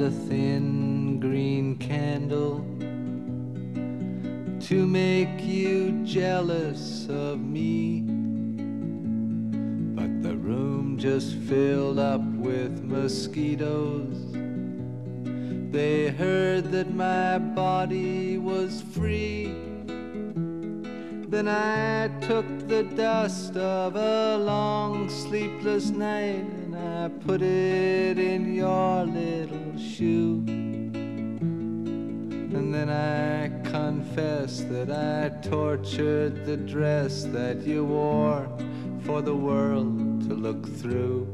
a thin green candle to make you jealous of me. But the room just filled up with mosquitoes. They heard that my body was free. Then I took the dust of a long sleepless night and I put it in your little shoe. And then I confess that I tortured the dress that you wore for the world to look through.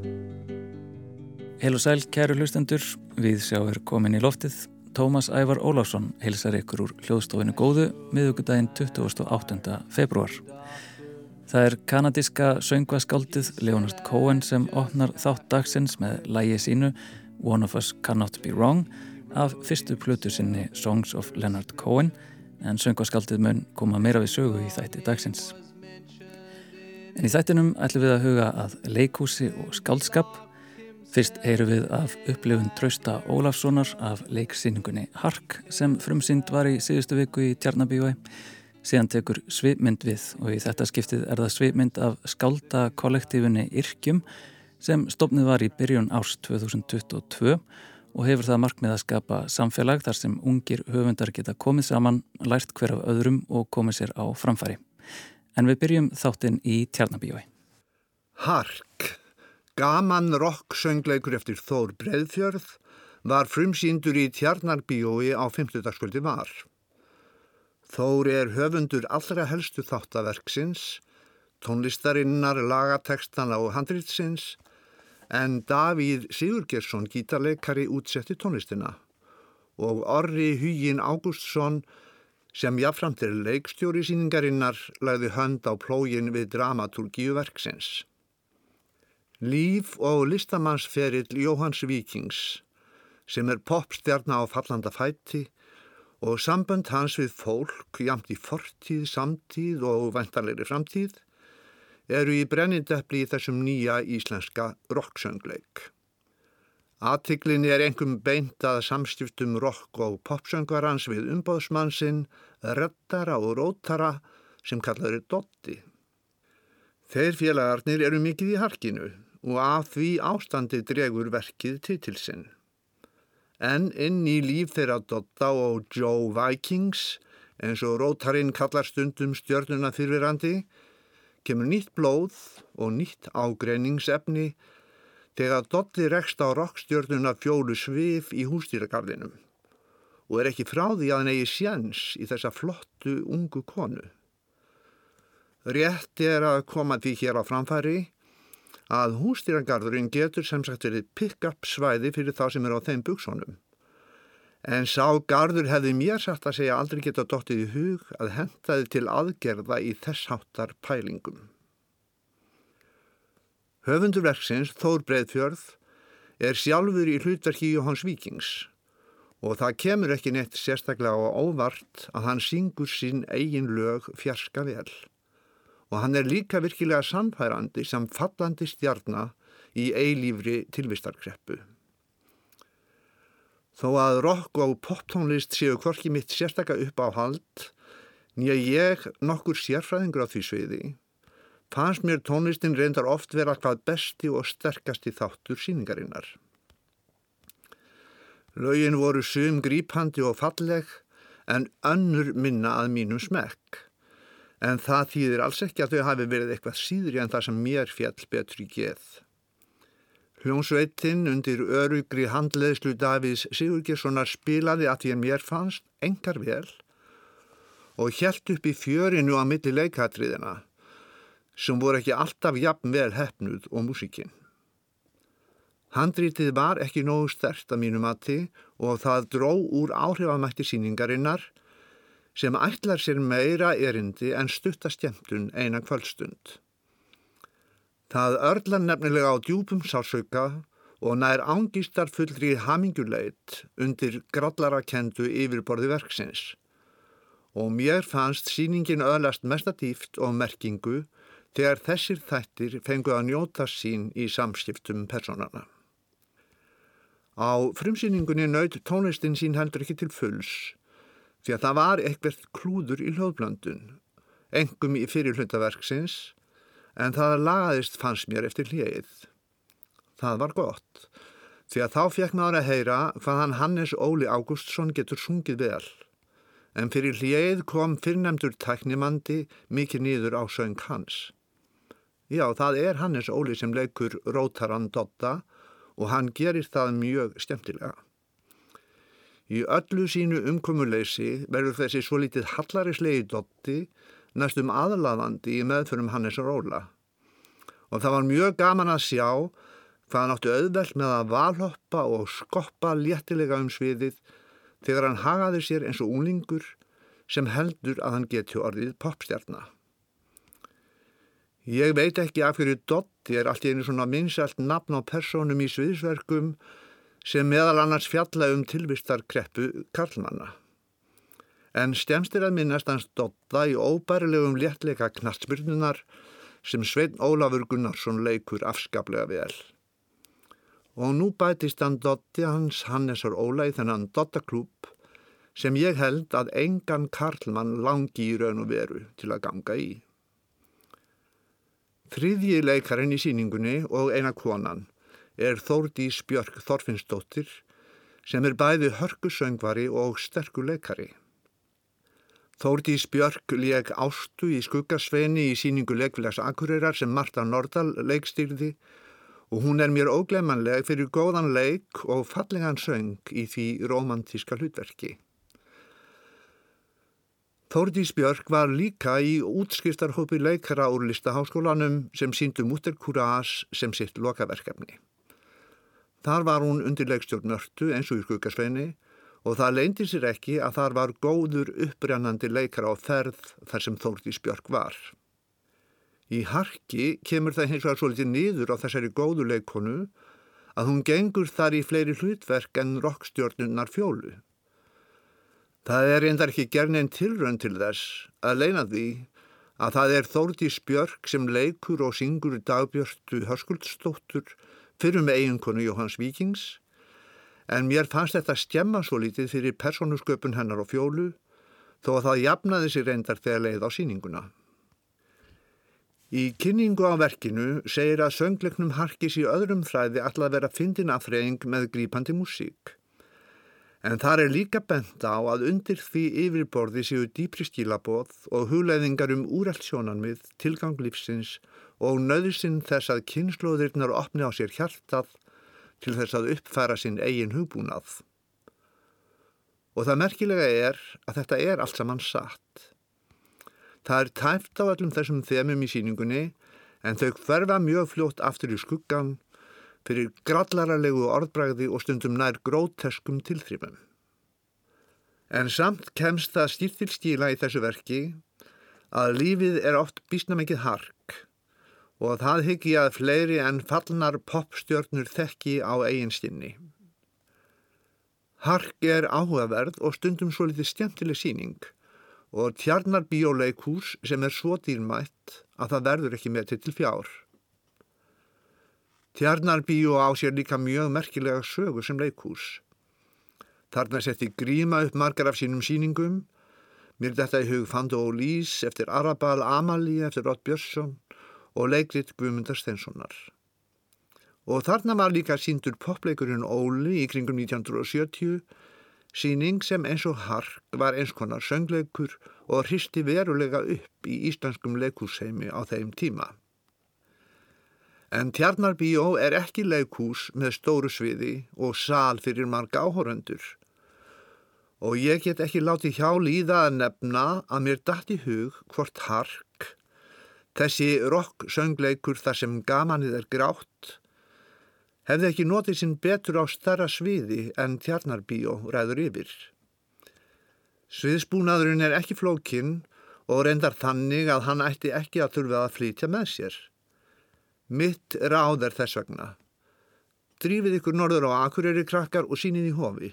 Heil og sæl, kæru hlustendur, við sjá er komin í loftið Tómas Ævar Óláfsson heilsar ykkur úr hljóðstofinu góðu miðugudaginn 28. februar. Það er kanadíska söngvaskáldið Leonard Cohen sem opnar þátt dagsins með lægi sínu One of Us Cannot Be Wrong af fyrstu plötu sinni Songs of Leonard Cohen en söngvaskáldið mun koma meira við sögu í þætti dagsins. En í þættinum ætlum við að huga að leikúsi og skáldskap Fyrst heyru við af upplifun Trausta Ólafssonar af leiksýningunni Hark sem frumsynd var í síðustu viku í Tjarnabíu. Síðan tekur svipmynd við og í þetta skiptið er það svipmynd af skálda kollektífunni Irkjum sem stopnið var í byrjun árs 2022 og hefur það markmið að skapa samfélag þar sem ungir höfundar geta komið saman, lært hver af öðrum og komið sér á framfæri. En við byrjum þáttinn í Tjarnabíu. Hark Gaman rock-söngleikur eftir Þór Breðfjörð var frumsýndur í Tjarnarbíói á 50. sköldi var. Þór er höfundur allra helstu þáttaverksins, tónlistarinnar, lagatekstana og handrýtsins, en Davíð Sigurgersson gítarleikari útsetti tónlistina og Orri Hugin Ágústsson sem jáfnframt er leikstjóri síningarinnar lagði hönd á plógin við dramaturgíu verksins. Líf og listamannsferill Jóhanns Víkings sem er popstjarnar á fallanda fæti og sambönd hans við fólk jamt í fortíð, samtíð og vantanleiri framtíð eru í brennindepli í þessum nýja íslenska rocksöngleik. Aðtiklin er engum beint að samstiftum rock og popsöngvarans við umbóðsmannsinn, reddara og rótara sem kallaður er Dotti. Þeir félagarnir eru mikið í harkinu og af því ástandi dregur verkið titilsinn. En inn í líf þeirra Dotta og Joe Vikings, eins og rótarinn kallar stundum stjörnuna fyrirrandi, kemur nýtt blóð og nýtt ágreiningsefni þegar Dotti rekst á rockstjörnuna fjólu svif í hústýragarðinum og er ekki frá því að hann eigi sjens í þessa flottu ungu konu. Rétt er að koma því hér á framfæri að hústýrangarðurinn getur sem sagt verið pick-up svæði fyrir þá sem er á þeim buksónum. En sá gardur hefði mér sagt að segja aldrei geta dóttið í hug að hentaði til aðgerða í þessháttar pælingum. Höfundurverksins Þór Breðfjörð er sjálfur í hlutverki Jóhanns Víkings og það kemur ekki neitt sérstaklega á óvart að hann syngur sín eigin lög fjarska vel og hann er líka virkilega samfærandi sem fallandi stjarnar í eilífri tilvistarkreppu. Þó að rock og poptónlist séu kvorki mitt sérstakka upp á hald, nýja ég nokkur sérfræðingur á því sviði, fannst mér tónlistin reyndar oft vera hvað besti og sterkasti þáttur síningarinnar. Laugin voru sum grípandi og falleg en önnur minna að mínum smekk en það þýðir alls ekki að þau hafi verið eitthvað síðri en það sem mér fjall betri geð. Hljómsveitinn undir örugri handleðslu Davíðs Sigurgessonar spilaði að að mér fannst engar vel og helt upp í fjörinu á milli leikatriðina sem voru ekki alltaf jafn vel hefnud og músikinn. Handrítið var ekki nógu stert að mínu mati og það dró úr áhrifamætti síningarinnar sem ætlar sér meira erindi en stuttastjemtun eina kvöldstund. Það örlar nefnilega á djúpum sásauka og nær ángistar fullri haminguleit undir grallarakendu yfirborði verksins og mér fannst síningin öðlast mestadíft og merkingu þegar þessir þættir fengu að njóta sín í samskiptum personana. Á frumsýningunni naut tónlistin sín heldur ekki til fulls því að það var eitthvað klúður í hljóðblöndun, engum í fyrirhlutaverksins en það lagaðist fannst mér eftir hljeið. Það var gott því að þá fekk maður að heyra hvaðan Hannes Óli Ágústsson getur sungið vel en fyrir hljeið kom fyrrnemdur tæknimandi mikið nýður á söng hans. Já, það er Hannes Óli sem leikur Rótaran Dotta og hann gerir það mjög stemtilega. Í öllu sínu umkomuleysi verður þessi svo litið hallarislegi dotti næstum aðlaðandi í meðförum Hannes Róla. Og það var mjög gaman að sjá hvað hann áttu auðvelt með að valhoppa og skoppa léttilega um sviðið þegar hann hagaði sér eins og úlingur sem heldur að hann geti orðið popstjarnar. Ég veit ekki af hverju Dotti er allt í einu svona minnsalt nafn á personum í sviðsverkum sem meðal annars fjalla um tilvistarkreppu Karlmanna. En stemstir að minnast hans Dotta í óbærilegum léttleika knastmyrnunar sem Svein Ólafur Gunnarsson leikur afskaplega vel. Og nú bætist hann Dotti hans Hannesar Óla í þennan Dottaklúp sem ég held að engan Karlmann langi í raun og veru til að ganga í. Þriðji leikarinn í síningunni og eina konan er Þórdís Björk Þorfinnsdóttir sem er bæði hörkusöngvari og sterkur leikari. Þórdís Björk leik ástu í skuggasveini í síningu leikvilags Akureyrar sem Marta Nordal leikstýrði og hún er mér óglemanleg fyrir góðan leik og fallegan söng í því romantíska hlutverki. Þórdís Björk var líka í útskristarhópi leikara úr listaháskólanum sem síndu Mutter Courage sem sitt lokaverkefni. Þar var hún undir leikstjórn nörtu eins og í skuggasveini og það leindi sér ekki að þar var góður upprennandi leikara á ferð þar sem Þórdís Björk var. Í harki kemur það hins vegar svolítið niður á þessari góðu leikonu að hún gengur þar í fleiri hlutverk en rockstjórnunnar fjólu. Það er reyndar ekki gerðin tilrönd til þess að leina því að það er Þórdís Björk sem leikur og syngur dagbjörtu hörskuldstóttur fyrir með eiginkonu Jóhanns Víkings en mér fannst þetta stjemma svo lítið fyrir personusköpun hennar og fjólu þó að það jafnaði sér reyndar þegar leið á síninguna. Í kynningu á verkinu segir að söngleiknum harkis í öðrum þræði alltaf vera fyndin afreying með grípandi músík. En þar er líka bent á að undir því yfirborði séu dýpri stílaboð og hugleðingar um úrælt sjónanmið, tilgang lífsins og nöðusinn þess að kynnslóðirnar opni á sér hjartað til þess að uppfæra sinn eigin hugbúnað. Og það merkilega er að þetta er allt saman satt. Það er tæft á allum þessum þemum í síningunni en þau hverfa mjög fljótt aftur í skuggan fyrir grallaralegu orðbræði og stundum nær gróteskum tilþrifum. En samt kemst það stýrt til stíla í þessu verki að lífið er oft bísna mikið hark og það hyggi að fleiri en fallnar popstjörnur þekki á eiginstinni. Hark er áhugaverð og stundum svo litið stjæmtileg síning og tjarnar bíóleikús sem er svo dýrmætt að það verður ekki með til fjár. Tjarnarbíu á sér líka mjög merkilega sögu sem leikús. Þarna setti gríma upp margar af sínum síningum. Mér þetta í hug Fando og Lís eftir Arabal Amalí eftir Rott Björnsson og leikrit Guðmundar Stenssonar. Og þarna var líka síndur popleikurinn Óli í kringum 1970, síning sem eins og hark var eins konar söngleikur og hristi verulega upp í íslenskum leikúsheimi á þeim tíma. En Tjarnarbíó er ekki leikús með stóru sviði og sál fyrir marga áhórundur. Og ég get ekki látið hjá líða að nefna að mér dætt í hug hvort hark, þessi rock söngleikur þar sem gamanið er grátt, hefði ekki notið sinn betur á starra sviði en Tjarnarbíó ræður yfir. Sviðsbúnaðurinn er ekki flókinn og reyndar þannig að hann ætti ekki að þurfa að flytja með sér. Mitt ráð er þess vegna. Drífið ykkur norður á akureyri krakkar og sínið í hofi.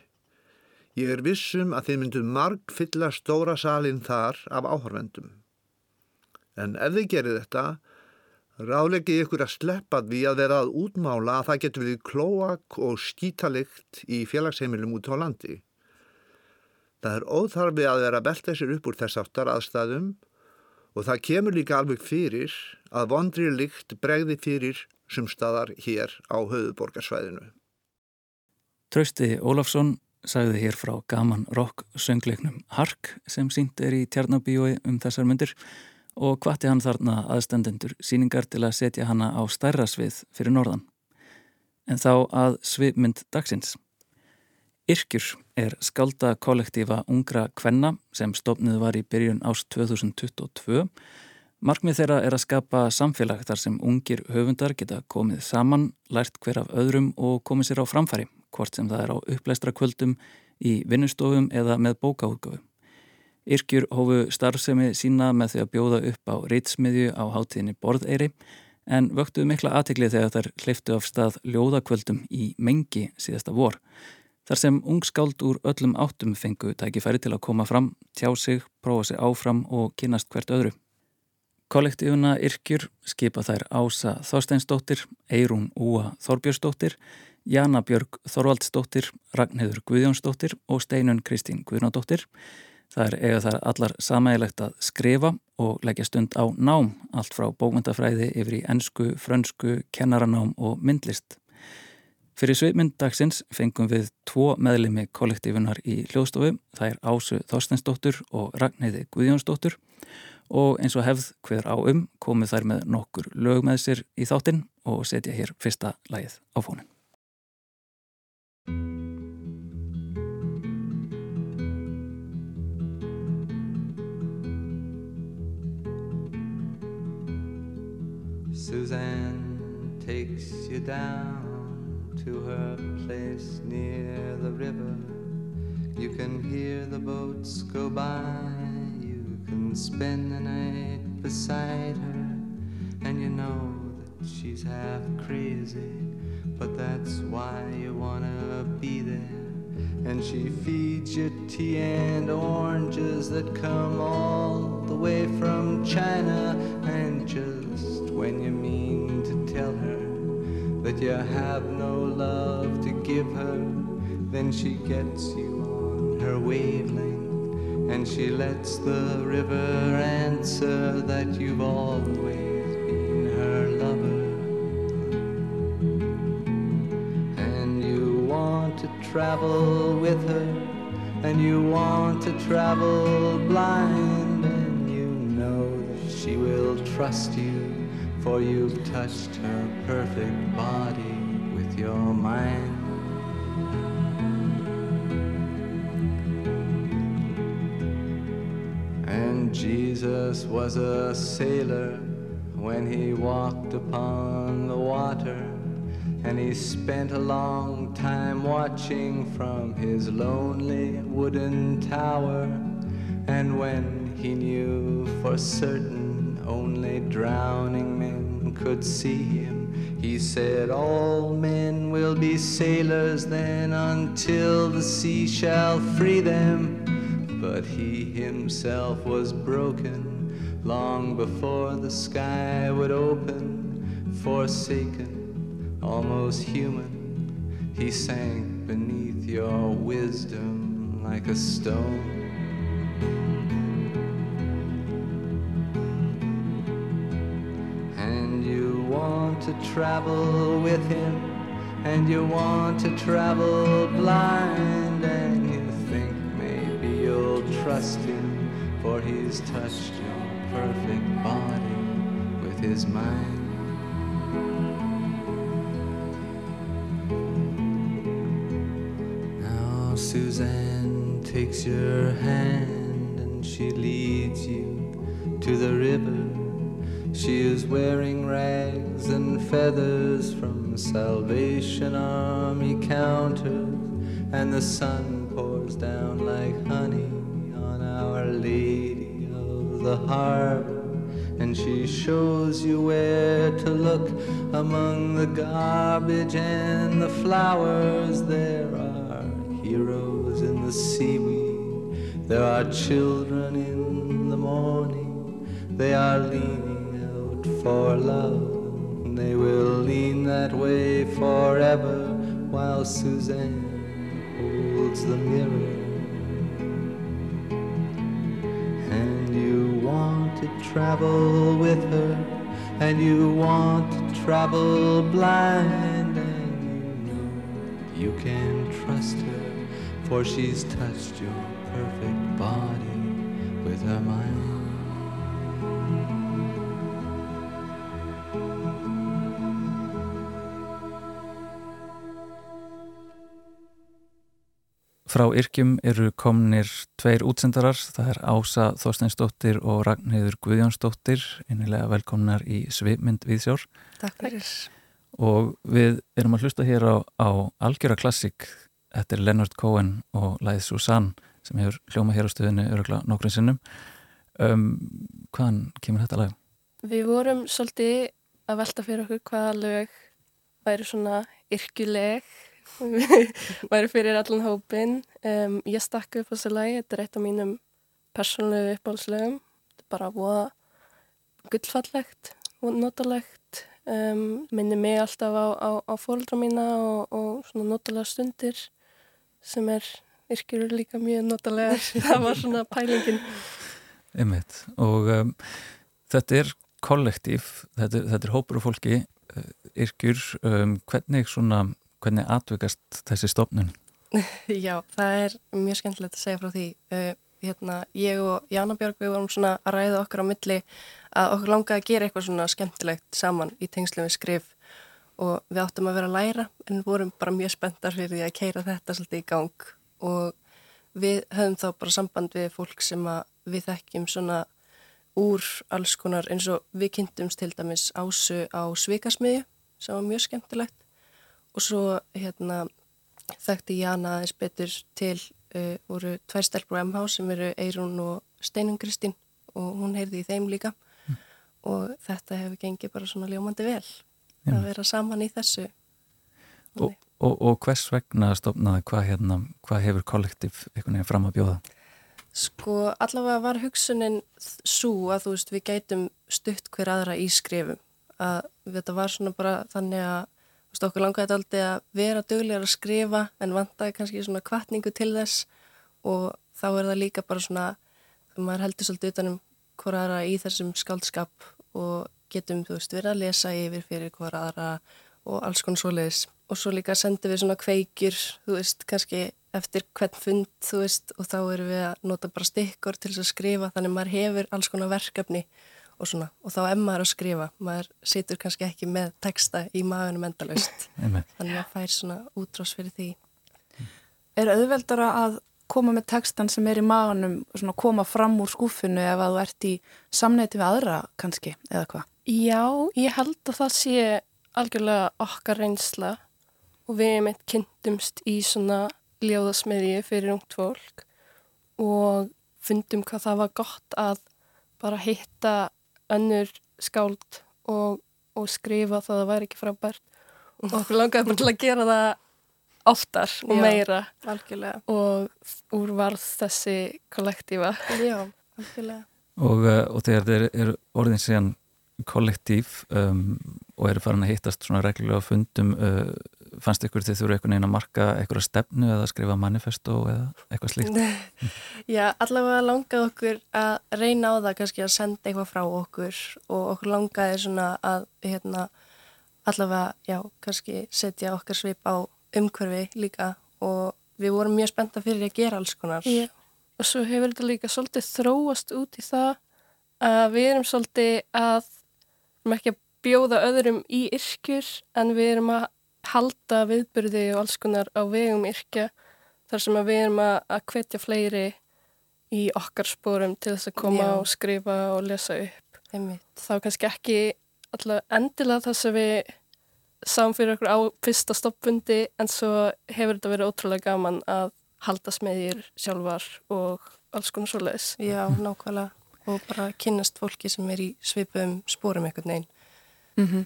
Ég er vissum að þið myndu marg fylla stóra salin þar af áhörvendum. En ef þið gerir þetta, Rálegið ykkur að sleppa því að vera að útmála að það getur við klóak og skítalikt í félagsheimilum út á landi. Það er óþarfið að vera belta sér upp úr þess aftar aðstæðum og það kemur líka alveg fyrir að vondri líkt bregði fyrir sumstaðar hér á höfuborgarsvæðinu. Trausti Ólafsson sagði hér frá gaman rock söngleiknum Hark sem sínt er í Tjarnabíói um þessar myndir og hvati hann þarna aðstendendur síningar til að setja hanna á stærra svið fyrir norðan. En þá að svipmynd dagsins. Yrkjur er skalda kollektífa ungra kvenna sem stofnið var í byrjun ást 2022. Markmið þeirra er að skapa samfélag þar sem ungir höfundar geta komið saman, lært hver af öðrum og komið sér á framfæri, hvort sem það er á uppleistra kvöldum, í vinnustofum eða með bókaútgáfu. Yrkjur hófu starfsemi sína með því að bjóða upp á reytsmiðju á hátíðinni Borðeiri en vöktuðu mikla aðteklið þegar þær hliftu af stað ljóðakvöldum í mengi síðasta vor. Þar sem ungskáld úr öllum áttum fengu tækifæri til að koma fram, tjá sig, prófa sig áfram og kynast hvert öðru. Kollektífuna Irkjur skipa þær Ása Þorsteinsdóttir, Eirún Úa Þorbjörnsdóttir, Jana Björg Þorvaldsdóttir, Ragnhildur Guðjónsdóttir og Steinun Kristín Guðnádóttir. Það er eiga þar allar samægilegt að skrifa og leggja stund á nám, allt frá bókmyndafræði yfir í ennsku, frönsku, kennaranám og myndlist. Fyrir sveitmynd dagsins fengum við tvo meðlimi kollektífunar í hljóðstofu, það er Ásu Þorstensdóttur og Ragnheiði Guðjónsdóttur og eins og hefð hver á um komið þær með nokkur lög með sér í þáttinn og setja hér fyrsta lægið á fónin. Suzanne takes you down to her place near the river. You can hear the boats go by, you can spend the night beside her, and you know that she's half crazy, but that's why you wanna be there. And she feeds you tea and oranges that come all the way from China, and just when you mean to tell her that you have no love to give her, then she gets you on her wavelength and she lets the river answer that you've always been her lover. And you want to travel with her, and you want to travel blind, and you know that she will trust you for you've touched her perfect body with your mind. And Jesus was a sailor when he walked upon the water, and he spent a long time watching from his lonely wooden tower. And when he knew for certain only drowning men could see him, he said, All men will be sailors then until the sea shall free them. But he himself was broken long before the sky would open, forsaken, almost human. He sank beneath your wisdom like a stone. To travel with him, and you want to travel blind, and you think maybe you'll trust him, for he's touched your perfect body with his mind. Now Suzanne takes your hand and she leads you to the river. She is wearing rags and feathers from Salvation Army counters, and the sun pours down like honey on Our Lady of the Harbor. And she shows you where to look among the garbage and the flowers. There are heroes in the seaweed, there are children in the morning, they are leaning for love. They will lean that way forever while Suzanne holds the mirror. And you want to travel with her, and you want to travel blind, and you know you can trust her, for she's touched your perfect body with her mind. Frá Yrkjum eru komnir tveir útsendarar, það er Ása Þorsteinsdóttir og Ragnhildur Guðjónsdóttir, innilega velkomnar í Svipmynd Viðsjór. Takk fyrir. Og við erum að hlusta hér á, á algjöra klassik, þetta er Leonard Cohen og Læð Susann sem hefur hljóma hér á stöðinu örugla nokkrum sinnum. Um, hvaðan kemur þetta lag? Við vorum svolítið að velta fyrir okkur hvaða lög væri svona yrkjuleg væri fyrir allan hópin um, ég stakka upp á þessu lagi. Þetta er eitt af mínum persónulegu uppáhaldslegum þetta er bara voða gullfallegt notalegt. Um, minni mig alltaf á, á, á fólkdra mína og, og svona notalega stundir sem er yrkjur líka mjög notalegar. Það var svona pælingin. Einmitt. og um, þetta er kollektív, þetta, þetta er hópur og fólki, yrkjur hvernig svona hvernig atvikast þessi stofnun? Já, það er mjög skemmtilegt að segja frá því. Uh, hérna, ég og Jana Björg við vorum svona að ræða okkur á milli að okkur langaði að gera eitthvað svona skemmtilegt saman í tengslu við skrif og við áttum að vera að læra en vorum bara mjög spenntar fyrir því að keira þetta svolítið í gang og við höfum þá bara samband við fólk sem við þekkjum svona úr alls konar eins og við kynntumst til dæmis ásu á Svikasmiðju sem var mjög skemmtilegt og svo hérna þekkti Jana aðeins betur til uh, voru tvær stelpur á MH sem eru Eirún og Steinun Kristín og hún heyrði í þeim líka mm. og þetta hefur gengið bara svona ljómandi vel mm. að vera saman í þessu og, og, og hvers vegna stofnaði hvað hérna, hvað hefur kollektiv einhvern veginn fram að bjóða? Sko allavega var hugsunin svo að þú veist við gætum stutt hver aðra í skrifum að þetta var svona bara þannig að Þú veist, okkur langaði þetta aldrei að vera döglegar að skrifa en vantaði kannski svona kvartningu til þess. Og þá er það líka bara svona, maður heldur svolítið utanum hvora aðra í þessum skáldskap og getum, þú veist, verið að lesa yfir fyrir hvora aðra og alls konar svoleiðis. Og svo líka sendum við svona kveikjur, þú veist, kannski eftir hvern fund, þú veist, og þá erum við að nota bara stikkor til þess að skrifa, þannig maður hefur alls konar verkefni og svona, og þá er maður að skrifa maður situr kannski ekki með texta í maðunum endalust þannig að fær svona útrás fyrir því. Er auðveldara að koma með textan sem er í maðunum svona koma fram úr skúfinu ef að þú ert í samneiti við aðra kannski, eða hvað? Já, ég held að það sé algjörlega okkar reynsla og við meitt kynntumst í svona ljóðasmiðji fyrir ungt fólk og fundum hvað það var gott að bara hitta önnur skáld og, og skrifa það að það væri ekki frábært. Og okkur langaði bara til að gera það oftar og Já, meira. algjörlega. og úr varð þessi kollektífa. Já, algjörlega. Og, uh, og þegar þeir eru orðin síðan kollektív um, og eru farin að hittast svona reglulega fundum uh, fannst ykkur þið þurfu einhvern veginn að marka einhverja stefnu eða skrifa manifesto eða eitthvað slíkt? Já, allavega langaði okkur að reyna á það kannski að senda eitthvað frá okkur og okkur langaði svona að hérna, allavega, já, kannski setja okkar svip á umhverfi líka og við vorum mjög spennta fyrir að gera alls konar. Já, og svo hefur þetta líka svolítið þróast út í það að við erum svolítið að, við erum ekki að bjóða öðrum í yrkjur en við erum að halda viðbyrði og alls konar á vegum yrkja þar sem við erum að, að hvetja fleiri í okkar spórum til þess að koma Já. og skrifa og lesa upp. Einmitt. Þá kannski ekki alltaf endilega það sem við sáum fyrir okkur á fyrsta stoppundi en svo hefur þetta verið ótrúlega gaman að halda smeðir sjálfar og alls konar svo leiðis. Já, nákvæmlega og bara kynast fólki sem er í svipum spórum eitthvað neinn. Mm -hmm.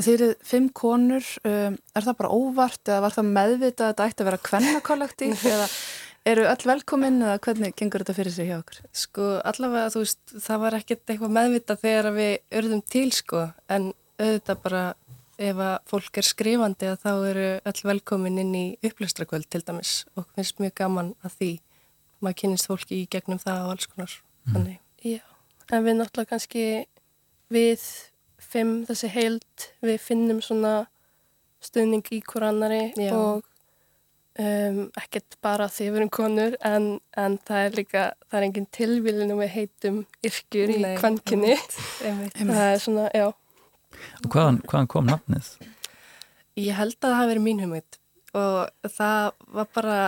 Þeir eru fimm konur, um, er það bara óvart eða var það meðvitað að þetta ætti að vera kvennakollektív eða Eru öll velkominn eða hvernig gengur þetta fyrir sig hjá okkur? Sko allavega þú veist, það var ekkert eitthvað meðvita þegar við örðum til sko, en auðvitað bara ef að fólk er skrifandi að þá eru öll velkomin inn í upplöstrakvöld til dæmis og finnst mjög gaman að því maður kynist fólki í gegnum það og alls konar. Mm. Þannig, já. En við náttúrulega kannski við fimm þessi heild, við finnum svona stuðning í hver annari já. og Um, ekkert bara því við erum konur en, en það er líka það er engin tilvílinu við heitum yrkjur í kvankinni það er svona, já Hvaðan, hvaðan kom nafnið? Ég held að það hafi verið mín hugmynd og það var bara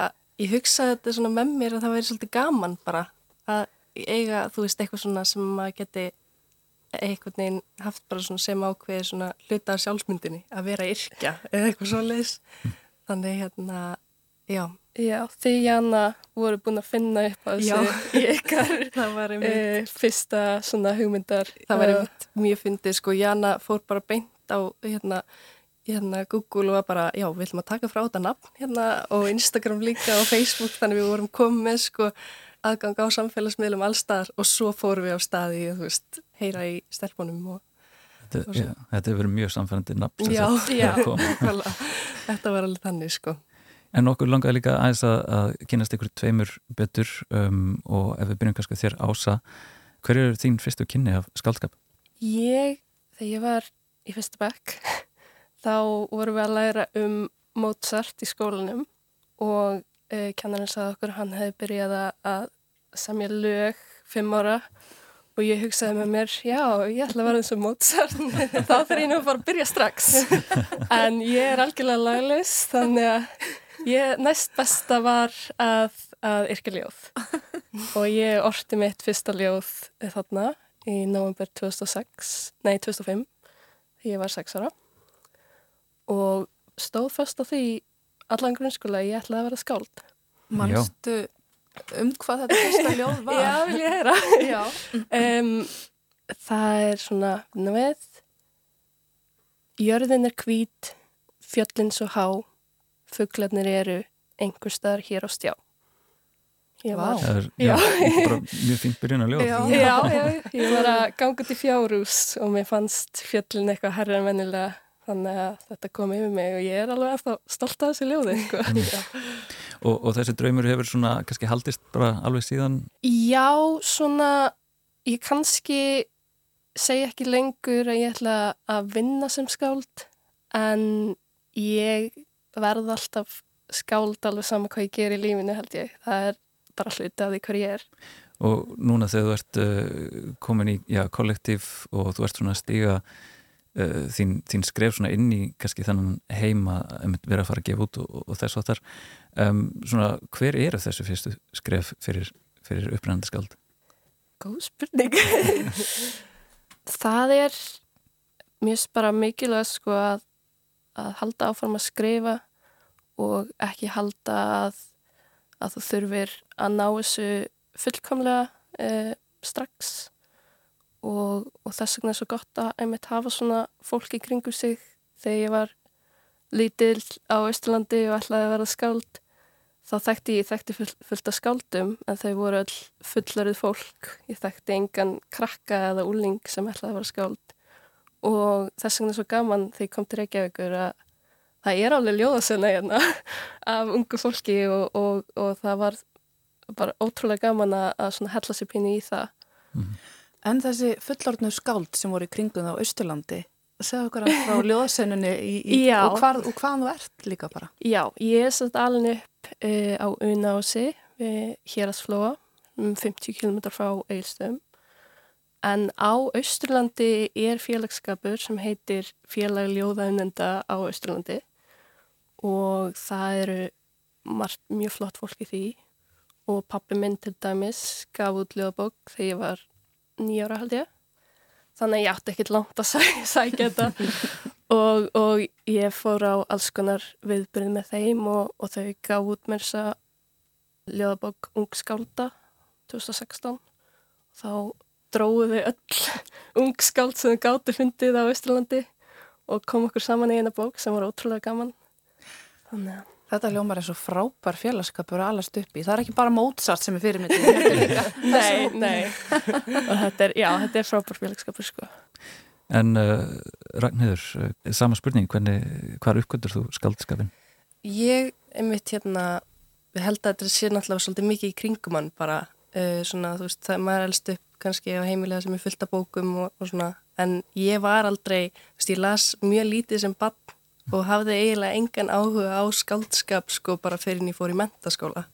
ég hugsaði þetta svona með mér að það væri svolítið gaman bara að eiga, þú veist, eitthvað svona sem maður geti eitthvað neginn haft bara svona sem ákveði svona hluta af sjálfsmyndinni að vera yrkja eða eitthvað svo leiðis þannig hérna Já. Já, þið Jana voru búin að finna upp á þessu í ykkar e, fyrsta svona hugmyndar. Það var einmitt mjög fyndið, sko, Jana fór bara beint á hérna, hérna Google og var bara, já, við ætlum að taka frá þetta nafn hérna og Instagram líka og Facebook, þannig við vorum komið sko, aðgang á samfélagsmiðlum allstaðar og svo fórum við á staði, þú veist, heyra í stelpunum og Þetta, ja, þetta hefur verið mjög samfærandi nafn Já, já, þetta var alveg þannig sko. En okkur langaði líka aðeins að, að kynast ykkur tveimur betur um, og ef við byrjum kannski þér ása, hver er þín fyrstu kynni af skaldskap? Ég, þegar ég var í fyrstu bekk, þá vorum við að læra um Mozart í skólanum og uh, kennarinn sagði okkur hann hefði byrjað að samja lög fimm ára og ég hugsaði með mér, já, ég ætla að vera eins og Mozart, þá fyrir ég nú bara að byrja strax. En ég er algjörlega laglis, þannig að Ég, næst besta var að, að yrkja ljóð. Og ég orti mitt fyrsta ljóð þarna í november 2006, nei 2005 þegar ég var 6 ára. Og stóð fast á því allan grunnskóla ég ætlaði að vera skáld. Manstu um hvað þetta fyrsta ljóð var? Já, vil ég heyra um, Það er svona við Jörðin er hvít fjöllin svo há fugglarnir eru einhver staðar hér á stjá. Var, það er já, já, mjög fint byrjun að ljóða. Já, já, já, ég var að ganga til fjárús og mér fannst fjöllin eitthvað herra en vennilega þannig að þetta kom yfir mig og ég er alveg eftir stolt að þessi ljóði. Sko. Mm. Og, og þessi draumur hefur svona kannski haldist bara alveg síðan? Já, svona ég kannski segja ekki lengur að ég ætla að vinna sem skáld en ég verð alltaf skáld alveg sama hvað ég ger í lífinu held ég. Það er bara hluti af því hvað ég er. Og núna þegar þú ert uh, komin í já, kollektív og þú ert svona að stíga uh, þín, þín skref svona inn í kannski þannan heima að vera að fara að gefa út og, og þess að þar um, svona hver eru þessu fyrstu skref fyrir, fyrir upprænandi skáld? Góð spurning. Það er mjög bara mikilvægt sko að að halda áfram að skrifa og ekki halda að, að þú þurfir að ná þessu fullkomlega eh, strax og, og þess vegna er svo gott að einmitt hafa svona fólk í kringu sig þegar ég var lítill á Íslandi og ætlaði að vera skáld þá þekkti ég þekkti full, fullt af skáldum en þau voru all fullarið fólk ég þekkti engan krakka eða úling sem ætlaði að vera skáld og þess vegna er svo gaman þegar ég kom til Reykjavíkur að það er alveg ljóðasöna hérna af ungu fólki og, og, og það var bara ótrúlega gaman að hella sér pínu í það. Mm. En þessi fullorðnu skáld sem voru í kringum á Östurlandi, segðu okkar frá ljóðasönunni og, og hvaðan þú ert líka bara? Já, ég er satt alveg upp uh, á Unási við Hérasflóa, um 50 km frá Eilstöðum En á Östurlandi er félagskapur sem heitir Félag Ljóðaunenda á Östurlandi og það eru margt mjög flott fólk í því og pappi minn til dæmis gaf út ljóðabók þegar ég var nýjára held ég. Þannig að ég átti ekkert langt að sæ, sækja þetta og, og ég fór á alls konar viðbyrð með þeim og, og þau gaf út mér þess að ljóðabók Ung skálda 2016. Þá dróðu þau öll ung skáld sem þau gáttu fundið á Íslandi og kom okkur saman í eina bók sem var ótrúlega gaman. Þannig að Þetta hljómar er svo frábær félagskapur að alast upp í. Það er ekki bara Mozart sem er fyrirmyndið. nei, nei. og þetta er, já, þetta er frábær félagskapur, sko. En uh, Ragnhildur, uh, sama spurning, hvernig, hvað uppgöndur þú skaldskapin? Ég, einmitt hérna, við held að þetta sé náttúrulega svolítið mikið í kringum hann bara, uh, svona, þú veist, það maður elst upp kannski á heimilega sem er fullt af bókum og, og svona, en ég var aldrei, þú veist, ég las mjög lítið sem bann og hafði eiginlega engan áhuga á skaldskap sko bara fyrir en ég fór í mentaskóla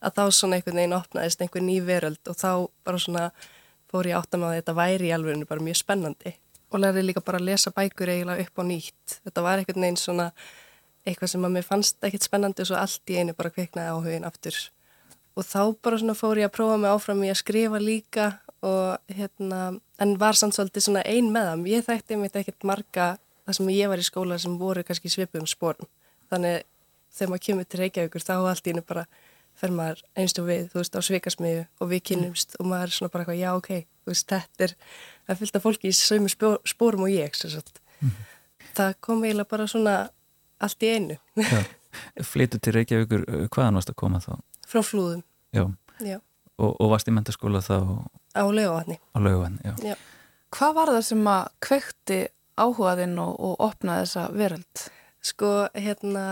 að þá svona einhvern veginn opnaðist einhvern ný veröld og þá bara svona fór ég átt að með að þetta væri í alveg bara mjög spennandi og lærði líka bara að lesa bækur eiginlega upp á nýtt. Þetta var einhvern veginn svona eitthvað sem að mér fannst ekkert spennandi og svo allt í einu bara kveiknaði áhugin aftur. Og þá bara svona fór ég að prófa mig áfram í að skrifa líka og hérna en var samt svolítið svona ein með það ég þætti mér ekkert marga það sem ég var í skóla sem voru kannski svipum spórn þannig þegar maður kemur til Reykjavíkur þá allt í hennu bara fer maður einstu við, þú veist, á svikasmiðu og við kynumst mm. og maður er svona bara eitthvað, já, ok, þú veist, þetta er að fylgta fólki í sömu spórum og ég. Mm. Það kom eiginlega bara svona allt í einu. Flytu til Reykjavíkur, hvaðan varst að koma þá? Frá flúðum. Já. já. Og, og varst í mentaskóla þá? Á laugavatni. Á laugavatni, já. já. Hvað var það sem að kvekti áhugaðinn og, og opnaði þessa veröld? Sko, hérna,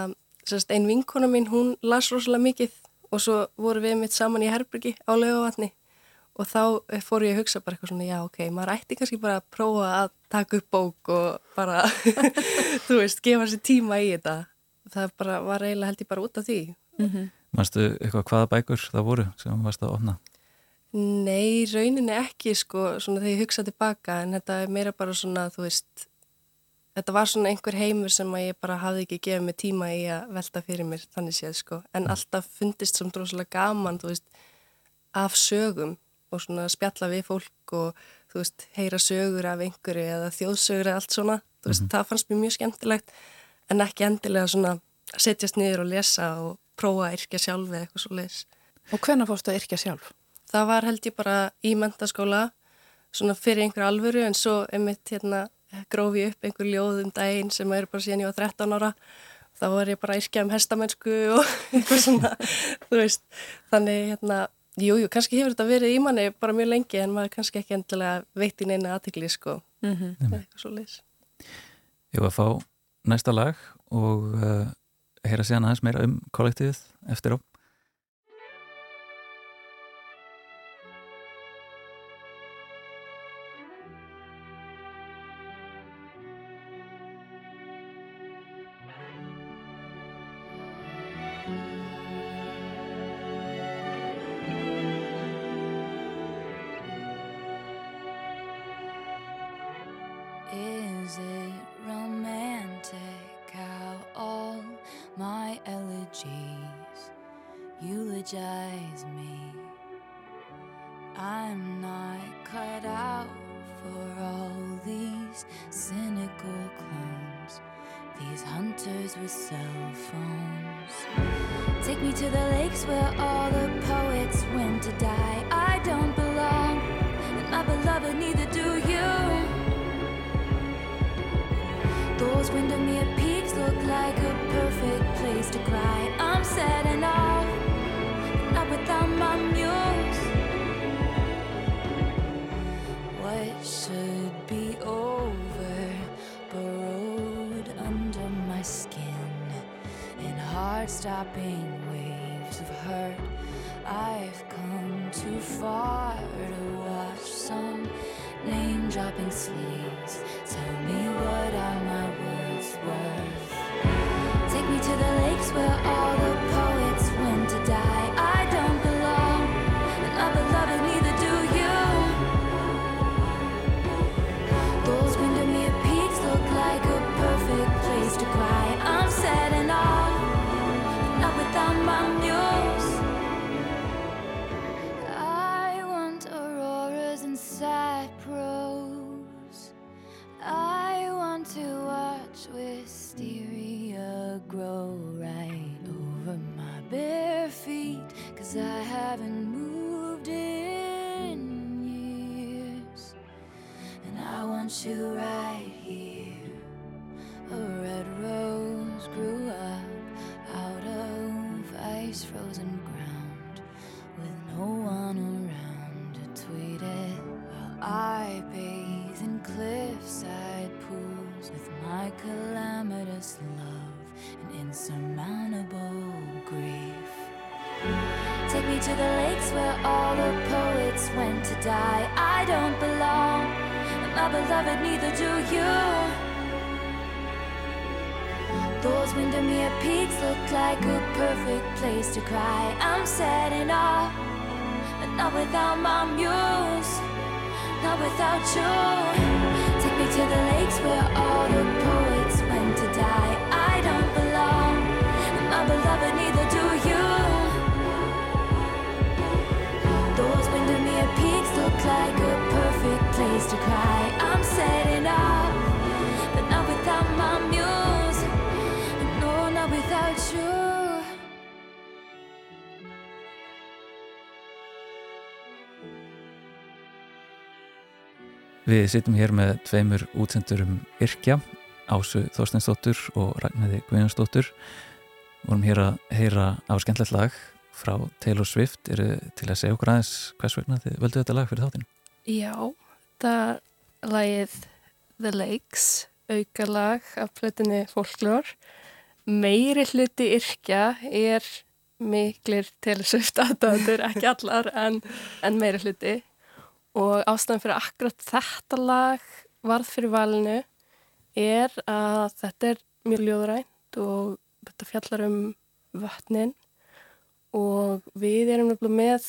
sérst, ein vinkona mín, hún las rosalega mikið og svo voru við mitt saman í Herbergi á laugavatni og þá fór ég að hugsa bara eitthvað svona, já, ok, maður ætti kannski bara að prófa að taka upp bók og bara, þú veist, gefa sér tíma í þetta. Það bara var eiginlega held ég bara út af því. Mm -hmm. Mærstu eitthvað hvaða bækur það voru sem varst að opna? Nei, rauninni ekki, sko, svona þegar ég hugsa tilbaka, en þetta er meira bara svona, þú veist, þetta var svona einhver heimur sem að ég bara hafði ekki gefið mig tíma í að velta fyrir mér þannig séð sko en alltaf fundist sem droslega gaman þú veist af sögum og svona spjalla við fólk og þú veist heyra sögur af einhverju eða þjóðsögur eða allt svona þú veist mm -hmm. það fannst mér mjög skemmtilegt en ekki endilega svona setjast niður og lesa og prófa að yrkja sjálf eða eitthvað svo les Og hvenna fórstu að yrkja sjálf? Það var held ég bara í mentaskóla svona fyrir einhver alvöru en svo emitt hérna grófi upp einhver ljóð um daginn sem er bara síðan ég var 13 ára. Þá var ég bara að yrkja um hestamennsku og eitthvað svona, þú veist. Þannig hérna, jújú, jú, kannski hefur þetta verið í manni bara mjög lengi en maður kannski ekki endilega veit í neina aðtikli sko, mm -hmm. eitthvað svo leis Ég var að fá næsta lag og uh, heyra síðan aðeins meira um kollektífið eftir á Me. I'm not cut out for all these cynical clones, these hunters with cell phones. Take me to the lakes where all the poets went to die. I don't belong, and my beloved, neither do you. Those Windermere peaks look like a perfect place to cry. heart-stopping waves of hurt. I've come too far to watch some name-dropping sleaze. Tell me what are my words worth? Take me to the lakes where all the I haven't moved in years. And I want you right here. A red rose grew up out of ice frozen. To the lakes where all the poets went to die. I don't belong, my beloved, neither do you. Those Windermere peaks look like a perfect place to cry. I'm setting off, but not without my muse, not without you. Take me to the lakes where all the poets went to die. I don't belong, my beloved, neither do you. Place to cry. I'm setting off, but not without my muse. No, not without you. Við sittum hér með tveimur útsendurum Irkja, Ásu Þorsteinsdóttur og Ragnæði Guðjónsdóttur. Vorum hér að heyra á skemmtilegt lag frá Taylor Swift. Er til að segja okkur aðeins hvers vegna þið völdu þetta lag fyrir þáttinn? Já, er lagið The Lakes, aukalag af plötunni Folklore. Meiri hluti yrkja er miklir telesöft aðdæður, ekki allar en, en meiri hluti. Og ástæðan fyrir akkurat þetta lag varð fyrir valinu er að þetta er mjög ljóðrænt og þetta fjallar um vötnin og við erum nefnilega með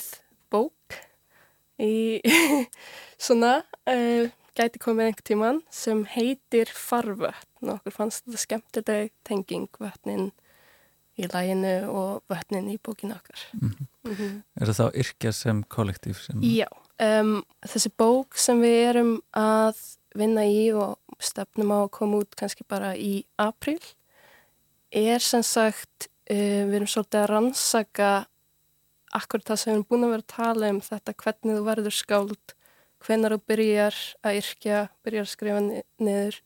í svona uh, gæti komið einhver tíman sem heitir Farvötn og okkur fannst þetta skemmtileg tenging vötnin í læginu og vötnin í bókinu okkar. Mm Mm -hmm. Er það þá Irkja sem kollektív? Sem... Já, um, þessi bók sem við erum að vinna í og stefnum á að koma út kannski bara í april er sem sagt, uh, við erum svolítið að rannsaka akkurat það sem við erum búin að vera að tala um þetta hvernig þú verður skáld, hvenar þú byrjar að yrkja, byrjar að skrifa niður.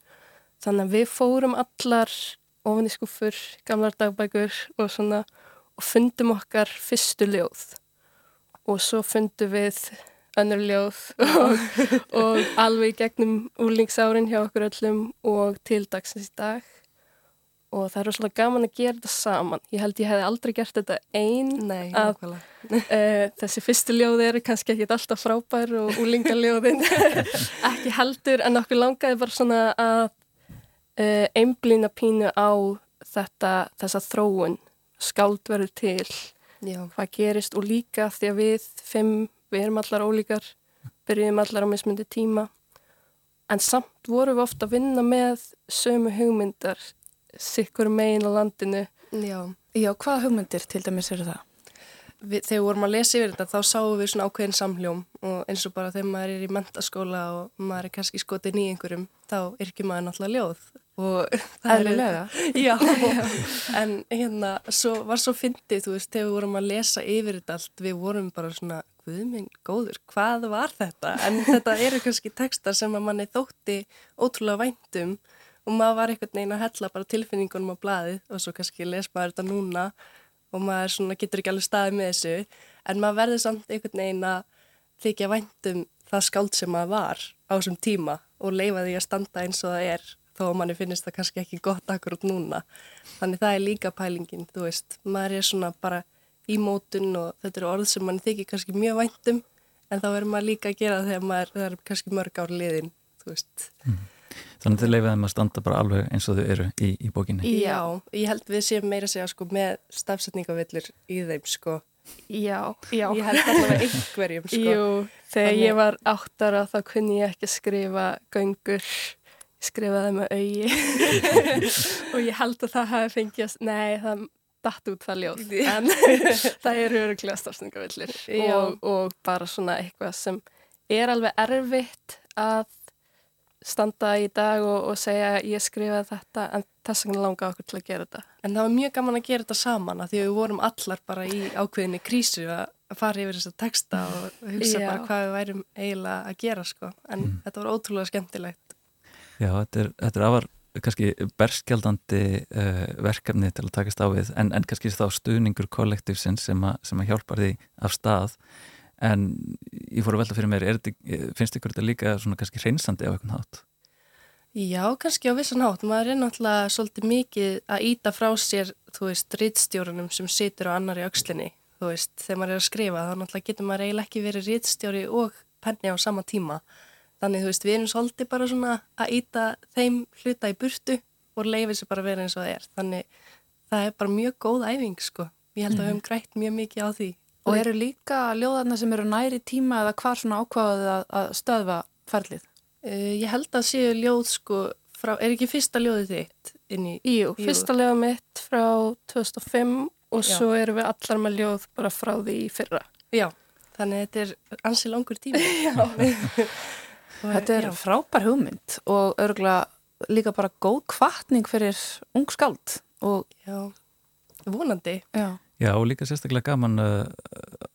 Þannig að við fórum allar ofan í skúfur, gamlar dagbækur og svona og fundum okkar fyrstu ljóð og svo fundum við önnur ljóð og, og alveg gegnum úlingsárin hjá okkur öllum og til dagsins í dag og það er rosalega gaman að gera þetta saman. Ég held ég hef aldrei gert þetta einn Nei, að nákvæmlega. uh, þessi fyrstu ljóði eru kannski ekki alltaf frábær og úlingaljóðin ekki heldur en okkur langaði bara svona að uh, einblýna pínu á þetta, þessa þróun skáld verður til Já, hvað gerist og líka því að við fimm, við erum allar ólíkar byrjum allar á mismundi tíma en samt vorum við ofta að vinna með sömu hugmyndar sikkur megin á landinu já. Já, hvaða hugmyndir til dæmis eru það? Við, þegar við vorum að lesa yfir þetta þá sáum við svona ákveðin samhljóm og eins og bara þegar maður er í mentaskóla og maður er kannski skotin í einhverjum þá yrkir maður náttúrulega ljóð og það er- Eðlilega. Já, en hérna svo, var svo fyndið, þú veist, þegar við vorum að lesa yfir þetta allt, við vorum bara svona guðminn góður, hvað var þetta? En þetta eru kannski textar sem að manni þótti ótrúlega væntum og maður var einhvern veginn að hella bara tilfinningunum á blaðið og svo kannski les maður þetta núna og maður svona getur ekki alveg staðið með þessu en maður verður samt einhvern veginn að þykja væntum það skáld sem maður var á þessum tíma og leifa því að standa eins og það er þó að manni finnist það kannski ekki gott akkurát núna. Þannig það er líka pælingin, þú veist maður er svona bara í mótun og þetta eru orð sem manni þykir kannski mjög væntum en þá verður maður líka að gera þegar maður, það er kannski mörg ár liðin þú veist Þannig að þið leifaði þeim að standa bara alveg eins og þau eru í, í bókinni. Já, ég held við séum meira að segja sko með stafsetningavillur í þeim sko. Já, já. Ég held allavega einhverjum sko. Jú, þegar Þannig- ég var áttara þá kunni ég ekki að skrifa göngur, ég skrifaði með augi. Og ég held að það hafi fengið, nei það datt út það ljóð, en það eru öruglega stafsningavillir Já. og, og bara svona eitthvað sem er alveg erfitt að standa í dag og, og segja ég skrifaði þetta en þess vegna langa okkur til að gera þetta. En það var mjög gaman að gera þetta saman að því að við vorum allar bara í ákveðinni krísu að að fara yfir þessa texta og hugsa Já. bara hvað við værum eiginlega að gera sko. En þetta var ótrúlega skemmtilegt. Já, þetta er, þetta er afar kannski berskjaldandi uh, verkefni til að takast á við en, en kannski þá stuðningur kollektífsins sem, sem að hjálpar því af stað en ég fór að velta fyrir mér er finnst ykkur þetta líka svona kannski hreinsandi á einhvern hátt? Já, kannski á vissan hátt. Maður er náttúrulega svolítið mikið að íta frá sér, þú veist, rittstjórunum sem situr á annari aukslinni. Þú veist, þegar maður er að skrifa, þá náttúrulega getur maður eiginlega ekki verið rittstjóri og penni á sama tíma. Þannig, þú veist, við erum svolítið bara svona að íta þeim hluta í burtu og leifir sér bara verið eins og það er. Þannig, það er bara mjög góð æfing, sko. Ég held að við höfum grætt mjög mikið á því. Og eru líka ljóðarna sem eru næri tíma eða hvar svona ákvaðið að, að stöðva ferlið? Uh, ég held að séu ljóð sko frá, er ekki fyrsta ljóðið þitt inn í? Jú, Jú. fyrsta ljóð mitt frá 2005 og Já. svo erum við allar með ljóð bara frá því fyrra. Já, þannig þetta er ansi langur tíma. þetta er Já. frábær hugmynd og örgulega líka bara góð kvartning fyrir ung skald og Já, vonandi. Já. Já, og líka sérstaklega gaman uh,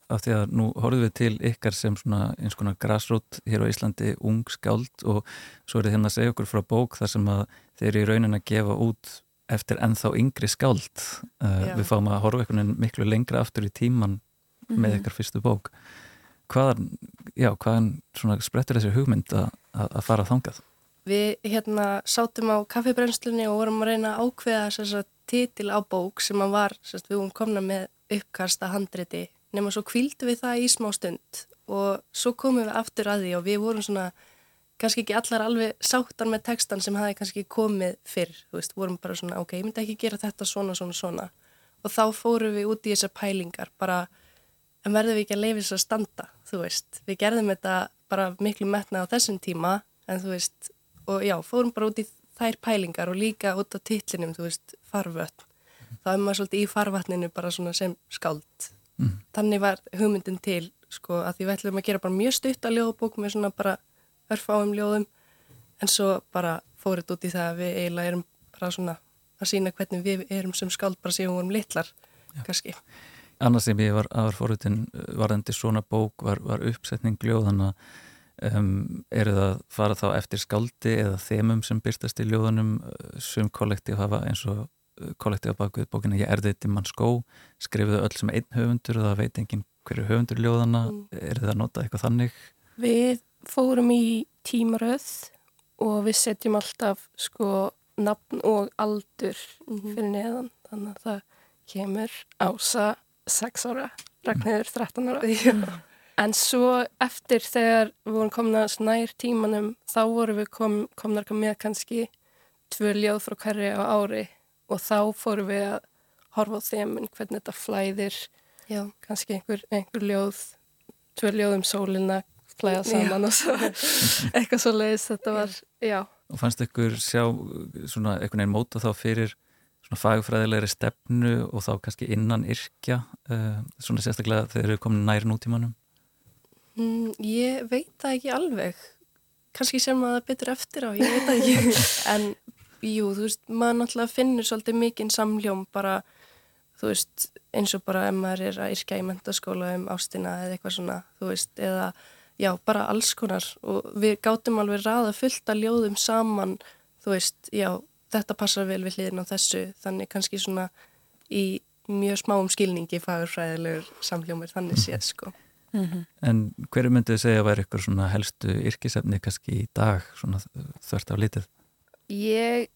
af því að nú horfum við til ykkar sem svona eins konar grassrót hér á Íslandi, ung skáld og svo er þið hérna að segja okkur frá bók þar sem að þeir eru í raunin að gefa út eftir ennþá yngri skáld. Uh, við fáum að horfa einhvern veginn miklu lengra aftur í tíman mm -hmm. með mhm. ykkar fyrstu bók. Hvaðan, já, hvaðan svona sprettur þessi hugmynd að, að fara þangað? Við hérna sátum á kaffebrennslunni og vorum að reyna að ákveða að titil á bók sem að var, sérst, við vorum komna með uppkasta handriti. Nema svo kvíldu við það í smá stund og svo komum við aftur að því og við vorum svona kannski ekki allar alveg sáttar með textan sem hafi kannski komið fyrr, þú veist, vorum bara svona ok, ég myndi ekki gera þetta svona, svona, svona. Og þá fórum við út í þessar pælingar bara, en verðum við ekki að leifa þess að standa, þú veist, við gerðum þetta bara miklu metna á þessum tíma en þú veist, og já, fórum bara út í þær pælingar og líka út á titlinum, þú veist, farvötn. Það er maður svolítið í farvatninu bara svona sem skáld. Mm. Þannig var hugmyndin til, sko, að því við ætlum að gera bara mjög stutt að ljóðbók með svona bara örfáum ljóðum, en svo bara fórið út í það að við eiginlega erum bara svona að sína hvernig við erum sem skáld bara síðan vorum litlar, Já. kannski. Annars sem ég var aðvar fórhundin varðandi svona bók var, var uppsetning ljóðana Um, eru það að fara þá eftir skaldi eða þemum sem byrstast í ljóðunum sem kollektív hafa eins og uh, kollektív á bakvið bókina Ég erði þetta í mann skó skrifuðu öll sem einn höfundur og það veit enginn hverju höfundur ljóðana mm. eru það að nota eitthvað þannig? Við fórum í tímaröð og við setjum alltaf sko nafn og aldur mm -hmm. fyrir neðan þannig að það kemur ása 6 ára, Ragnhildur 13 ára Já En svo eftir þegar við vorum komin að nær tímanum þá vorum við kom, komnar með kannski tvö ljóð frá hverju á ári og þá fórum við að horfa á þeim hvernig þetta flæðir, Já. kannski einhver, einhver ljóð, tvö ljóð um sólina, flæða saman já. og svo eitthvað svo leiðis þetta var, já. Og fannst ykkur sjá svona einhvern veginn móta þá fyrir svona fagfræðilegri stefnu og þá kannski innan yrkja, uh, svona sérstaklega þegar þau eru komin nær nútímanum? Mm, ég veit það ekki alveg. Kanski sem að það betur eftir á, ég veit það ekki. en jú, þú veist, maður náttúrulega finnur svolítið mikinn samljóm bara, þú veist, eins og bara ef maður er að yrkja í mentaskóla um ástina eða eitthvað svona, þú veist, eða já, bara alls konar og við gátum alveg ræða fullt að ljóðum saman, þú veist, já, þetta passar vel við hliðin á þessu, þannig kannski svona í mjög smáum skilningi fagurfræðilegur samljómir þannig séð, sko. Mm -hmm. En hverju myndið segja að væri ykkur svona helstu yrkisefni kannski í dag svona þvert af lítið? Ég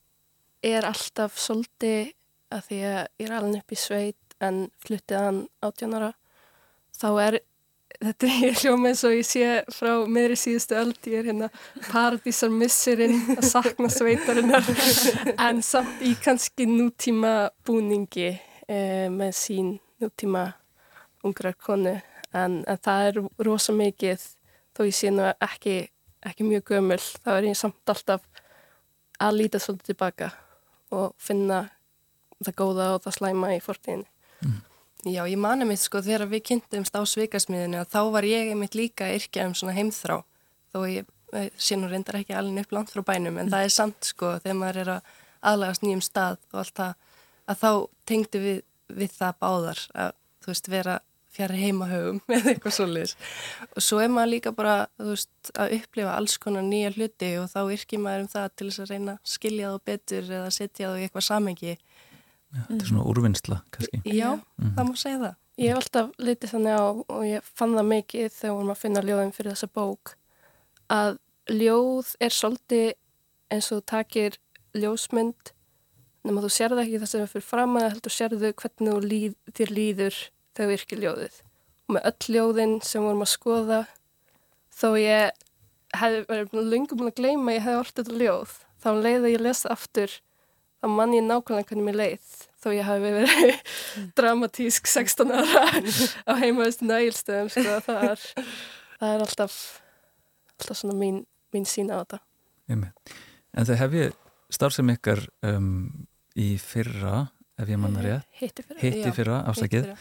er alltaf svolítið að því að ég er alveg upp í sveit en fluttið hann átjónara þá er þetta hljóma eins og ég sé frá meðri síðustu öll ég er hérna paradísar missirinn að sakna sveitarinnar en samt í kannski nútíma búningi eh, með sín nútíma ungrar konu en, en það er rosa mikið þó ég sé nú ekki, ekki mjög gömul þá er ég samt alltaf að líta svolítið tilbaka og finna það góða og það slæma í fortíðinu mm. Já, ég mani mitt sko þegar við kynntumst á svikasmiðinu að þá var ég mitt líka yrkja um svona heimþrá þó ég sé nú reyndar ekki alveg upp langt frá bænum en mm. það er samt sko þegar maður er að aðlagast nýjum stað og allt það að þá tengdu við, við það báðar að þú veist vera fjari heimahögum eða eitthvað svolítið og svo er maður líka bara veist, að upplifa alls konar nýja hluti og þá yrkir maður um það til þess að reyna að skilja það betur eða setja það í eitthvað samengi ja, Þetta er svona úrvinnsla kannski. Já, mm -hmm. það má segja það. Ég hef alltaf litið þannig á og ég fann það mikið þegar vorum að finna ljóðin fyrir þessa bók að ljóð er svolítið eins og takir ljósmynd nema þú sérðu ekki það sem er fyrir fram að heldur sérðu hvernig líð, þér líður þegar virkir ljóðið. Og með öll ljóðin sem vorum að skoða þó ég hefði verið lungum að gleyma ég hefði orðið þetta ljóð þá um leiði ég lesa aftur þá mann ég nákvæmlega hvernig mér leið þó ég hefði verið dramatísk 16 ára á heimaðist nægilstöðum sko, það, er, það er alltaf alltaf svona mín, mín sína á þetta. En þau hefði starfsem ykkar um, í fyrra, ef ég manna rétt. hitti fyrra, hitti fyrra afsakið.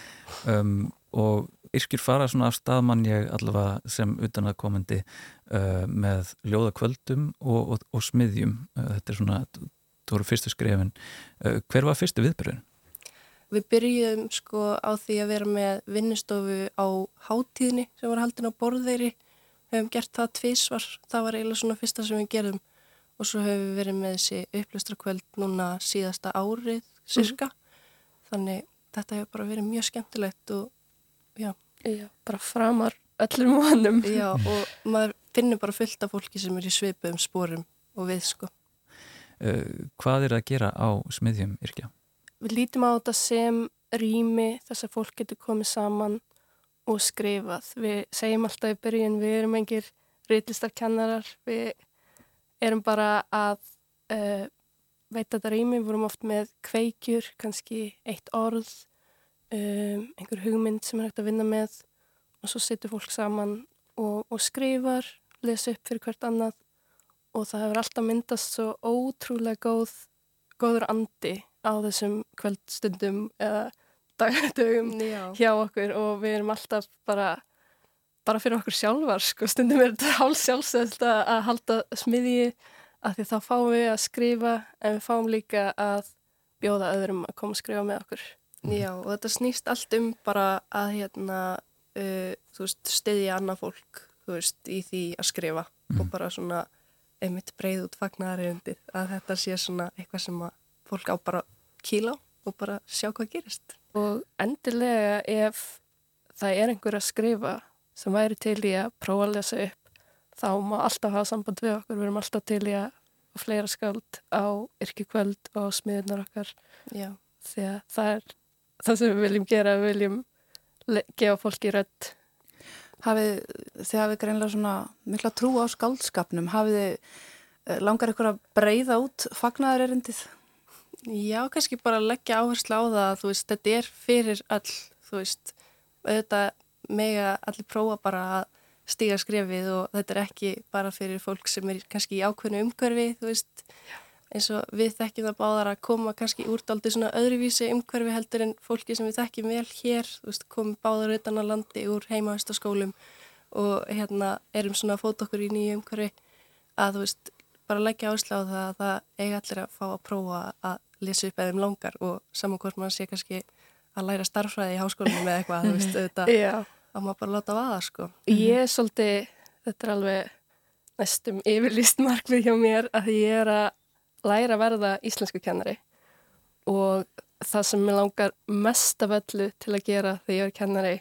um, og yrkir fara svona af staðmann ég allavega sem utan að komandi uh, með ljóðakvöldum og, og, og smiðjum. Uh, þetta er svona, þú voru fyrstu skrefin. Uh, hver var fyrstu viðbyrjun? Við byrjum sko á því að vera með vinnustofu á hátíðni sem var haldin á borðeiri við hefum gert það tvísvar það var eiginlega svona fyrsta sem við gerðum. Og svo hefur við verið með þessi upplöstrakvöld núna síðasta árið cirka, mm. þannig þetta hefur bara verið mjög skemmtilegt og já, já bara framar öllum vonum já, og maður finnur bara fullt af fólki sem er í sveipuðum spórum og við sko uh, Hvað er að gera á smiðjum yrkja? Við lítum á þetta sem rými þess að fólk getur komið saman og skrifað. Við segjum alltaf í byrjun, við erum engir reytlistarkennarar, við erum bara að uh, veita þetta rými, við vorum oft með kveikjur, kannski eitt orð, um, einhver hugmynd sem er hægt að vinna með. Og svo setur fólk saman og, og skrifar, lesa upp fyrir hvert annað. Og það hefur alltaf myndast svo ótrúlega góð, góður andi á þessum kvöldstundum eða dagdögum hjá okkur. Og við erum alltaf bara bara fyrir okkur sjálfar sko, stundum er þetta hálf sjálfsöld að halda smiðji að því þá fáum við að skrifa en við fáum líka að bjóða öðrum að koma að skrifa með okkur mm. Já, og þetta snýst allt um bara að hérna, uh, þú veist, stiðja annað fólk, þú veist, í því að skrifa mm. og bara svona einmitt breið út fagnaðari undir að þetta sé svona eitthvað sem að fólk á bara kíla og bara sjá hvað gerist og endilega ef það er einhver að skrifa sem væri til í að prófa að lesa upp þá má alltaf hafa samband við okkur. Við erum alltaf til í að fleira skald á yrkikvöld og smiðunar okkar. Já. því að það er það sem við viljum gera. Við viljum gefa fólki rödd. Hafið, þið hafið greinlega svona mikla trú á skaldskapnum hafið þið eh, langar ykkur að breyða út fagnaðar erindið? Já, kannski bara leggja áherslu á það að þú veist, þetta er fyrir all, þú veist, auðvitað mega allir prófa bara að stíga skrefið og þetta er ekki bara fyrir fólk sem er kannski í ákveðnu umhverfi, þú veist, eins og við þekkjum það báðar að koma kannski úr daldi svona öðruvísi umhverfi heldur en fólki sem við þekkjum vel hér, þú veist, komum báðar utan að landi úr heimahastaskólum og hérna erum svona að fóta okkur í nýju umhverfi að þú veist, bara leggja áherslu á það að það eiga allir að fá að prófa að lesa upp eðum langar og saman hvort mann sé kannski að læra starfræði í háskólinum eða eitthvað, þú veist, auðvitað að maður bara láta vaða sko. Ég er svolítið, þetta er alveg næstum yfirlýst markmið hjá mér að ég er að læra að verða íslensku kennari. Og það sem ég langar mest af öllu til að gera þegar ég er kennari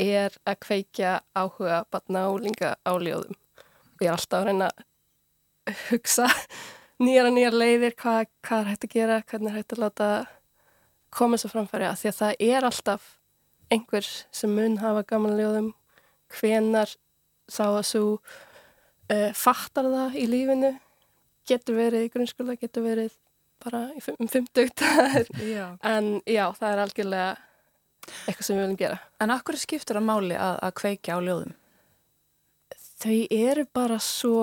er að kveikja áhuga batna álinga áljóðum og ég er alltaf að reyna að hugsa nýjar og nýjar leiðir hvað, hvað er hægt að gera, hvernig er hægt að láta koma svo framfæri að því að það er alltaf einhver sem mun hafa gaman ljóðum hvenar sá að svo uh, fattar það í lífinu getur verið í grunnskóla, getur verið bara um 50 en já, það er algjörlega eitthvað sem við viljum gera. En akkur skiptur að máli að, að kveikja á ljóðum? Þau eru bara svo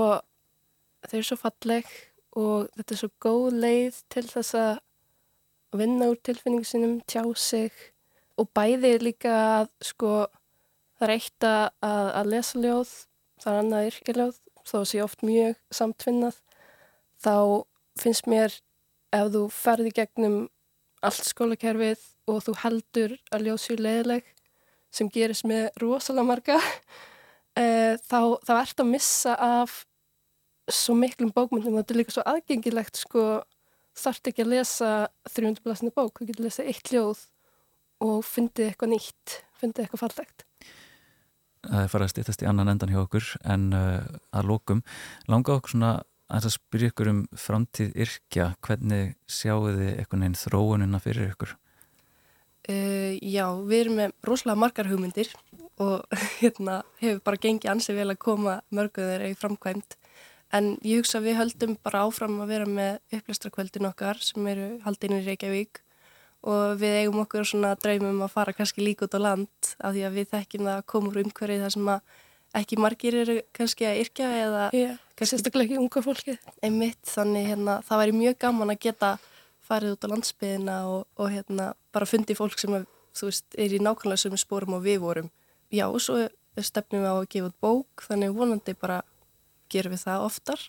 þau eru svo falleg og þetta er svo góð leið til þess að vinna úr tilfinningu sinum, tjá sig og bæði líka að sko það er eitt að, að lesa ljóð, það er annað yrkiljóð, þó sé oft mjög samtvinnað, þá finnst mér ef þú ferði gegnum allt skólakerfið og þú heldur að ljóð sér leðileg sem gerist með rosalega marga, e, þá, þá ert að missa af svo miklum bókmyndum. Og þetta er líka svo aðgengilegt sko, þarf ekki að lesa 300 blasinu bók, þú getur að lesa eitt ljóð og fundið eitthvað nýtt, fundið eitthvað fallegt. Það er farið að stýttast í annan endan hjá okkur en uh, að lókum langa okkur svona að spyrja ykkur um framtíð yrkja, hvernig sjáu þið einhvern veginn þróununa fyrir ykkur? Uh, já, við erum með rosalega margar hugmyndir og hérna hefur bara gengið ansið vel að koma mörguður í framkvæmt en ég hugsa að við höldum bara áfram að vera með upplæstrakvöldin okkar sem eru haldinu í Reykjavík og við eigum okkur svona draumum að fara kannski líka út á land af því að við þekkjum það að koma úr umhverfið þar sem að ekki margir eru kannski að yrkja eða yeah, sérstaklega ekki unga fólki einmitt, þannig hérna, það væri mjög gaman að geta farið út á landsbyðina og, og hérna, bara fundi fólk sem að, veist, er í nákvæmlega sömu spórum og við vorum. Já, og svo stefnum við á að gefa út bók þannig vonandi bara gerum við það oftar.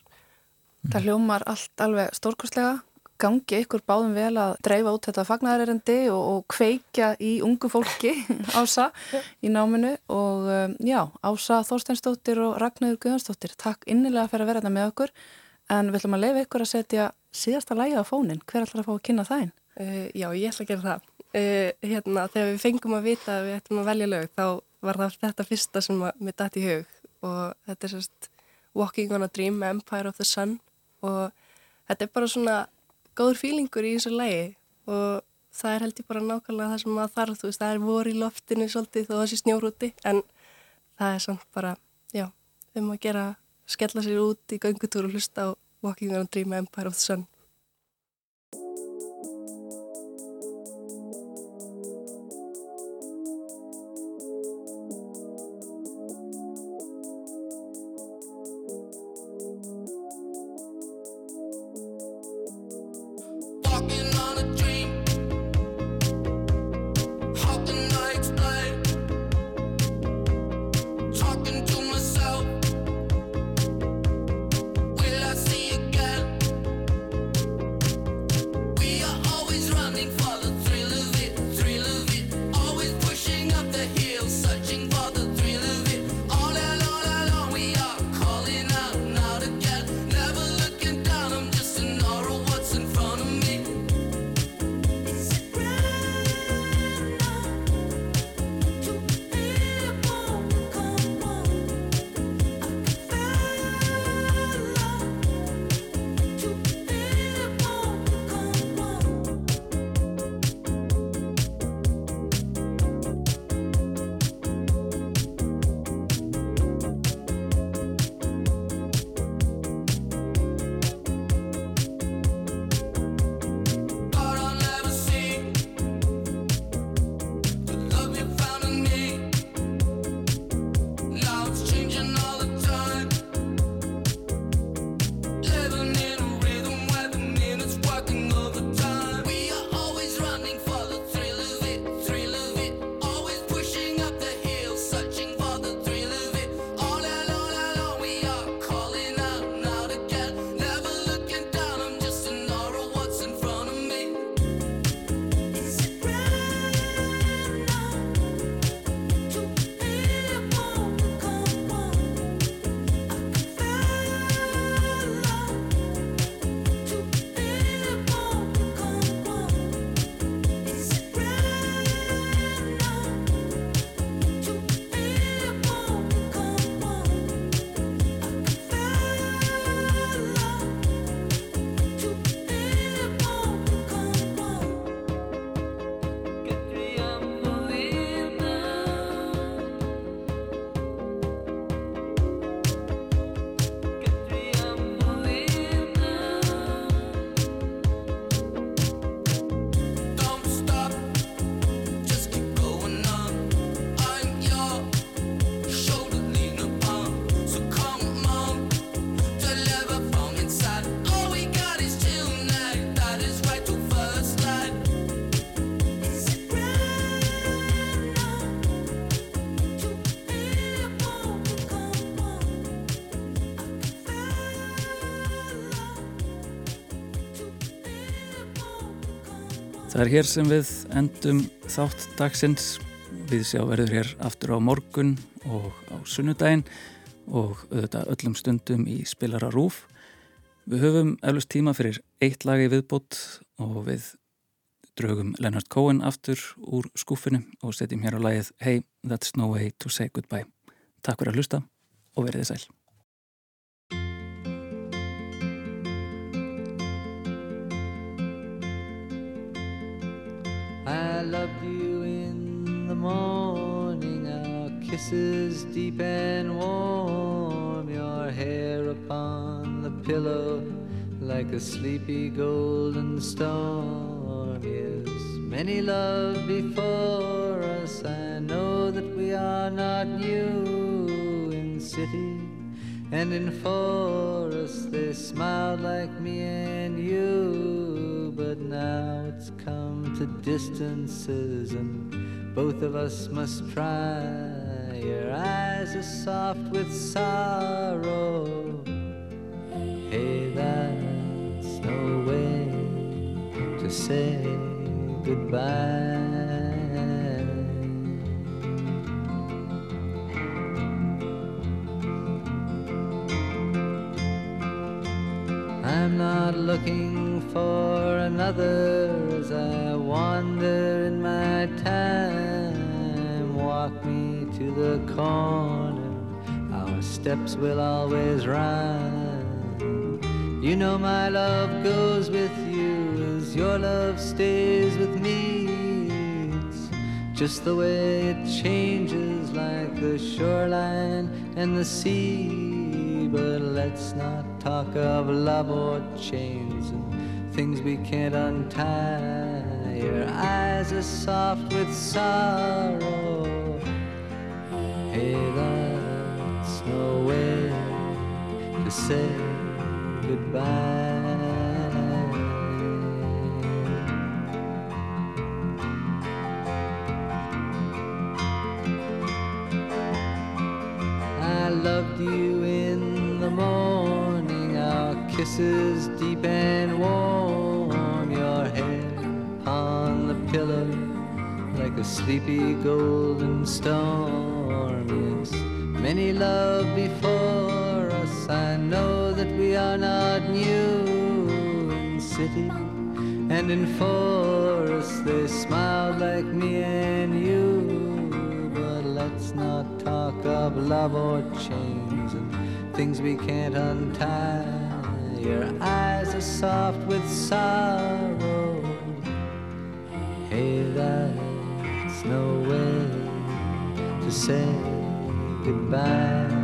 Það hljómar allt alveg stórkostlega gangi ykkur báðum vel að dreifa út þetta fagnæðarerendi og, og kveikja í ungu fólki ása í náminu. Og um, já, ása Þorsteinsdóttir og Ragnarður Guðansdóttir, takk innilega fyrir að vera þetta með okkur. En við ætlum að leifa ykkur að setja síðasta lægi á fónin, hver ætlar að fá að kynna þægin? Uh, já, ég ætla að gera það. Uh, hérna, þegar við fengum að vita að við ættum að velja lög, þá var það þetta fyrsta sem við dætt í hug. Og þetta er sérst Walking on a Dream, Empire of the Sun. Og þetta er bara svona góður fílingur í þessu lægi og það er held ég bara nákvæmlega það sem maður þarf, þú veist, það er voru í loftinu svolítið þó þessi snjórúti en það er samt bara, já, um að gera, skella sér út í göngutúru og hlusta á Walking on a Dream, Empire of the Sun. Það er hér sem við endum þátt dagsins. Við sjá verður hér aftur á morgun og á sunnudaginn og auðvitað öllum stundum í spilara rúf. Við höfum eflust tíma fyrir eitt lagi viðbót og við draugum Leonard Cohen aftur úr skúfinu og setjum hér á lagið Hey, that's no way to say goodbye. Takk fyrir að hlusta og verðið sæl. Loved you in the morning, our kisses deep and warm, your hair upon the pillow like a sleepy golden storm. Yes, many love before us. I know that we are not new in city and in forest. They smiled like me and you, but now it's come to distances and both of us must try. Your eyes are soft with sorrow. Hey, that's no way to say goodbye. I'm not looking for another as I wander in my time. Walk me to the corner, our steps will always rhyme. You know my love goes with you as your love stays with me. It's just the way it changes like the shoreline and the sea. But let's not talk of love or chains and things we can't untie. Your eyes are soft with sorrow. Hey, that's no way to say goodbye. I loved you in the morning, our kisses sleepy golden storm. Yes, many love before us. I know that we are not new in city and in forest. They smiled like me and you, but let's not talk of love or chains and things we can't untie. Your eyes are soft with sorrow. Hey, that's no way to say goodbye.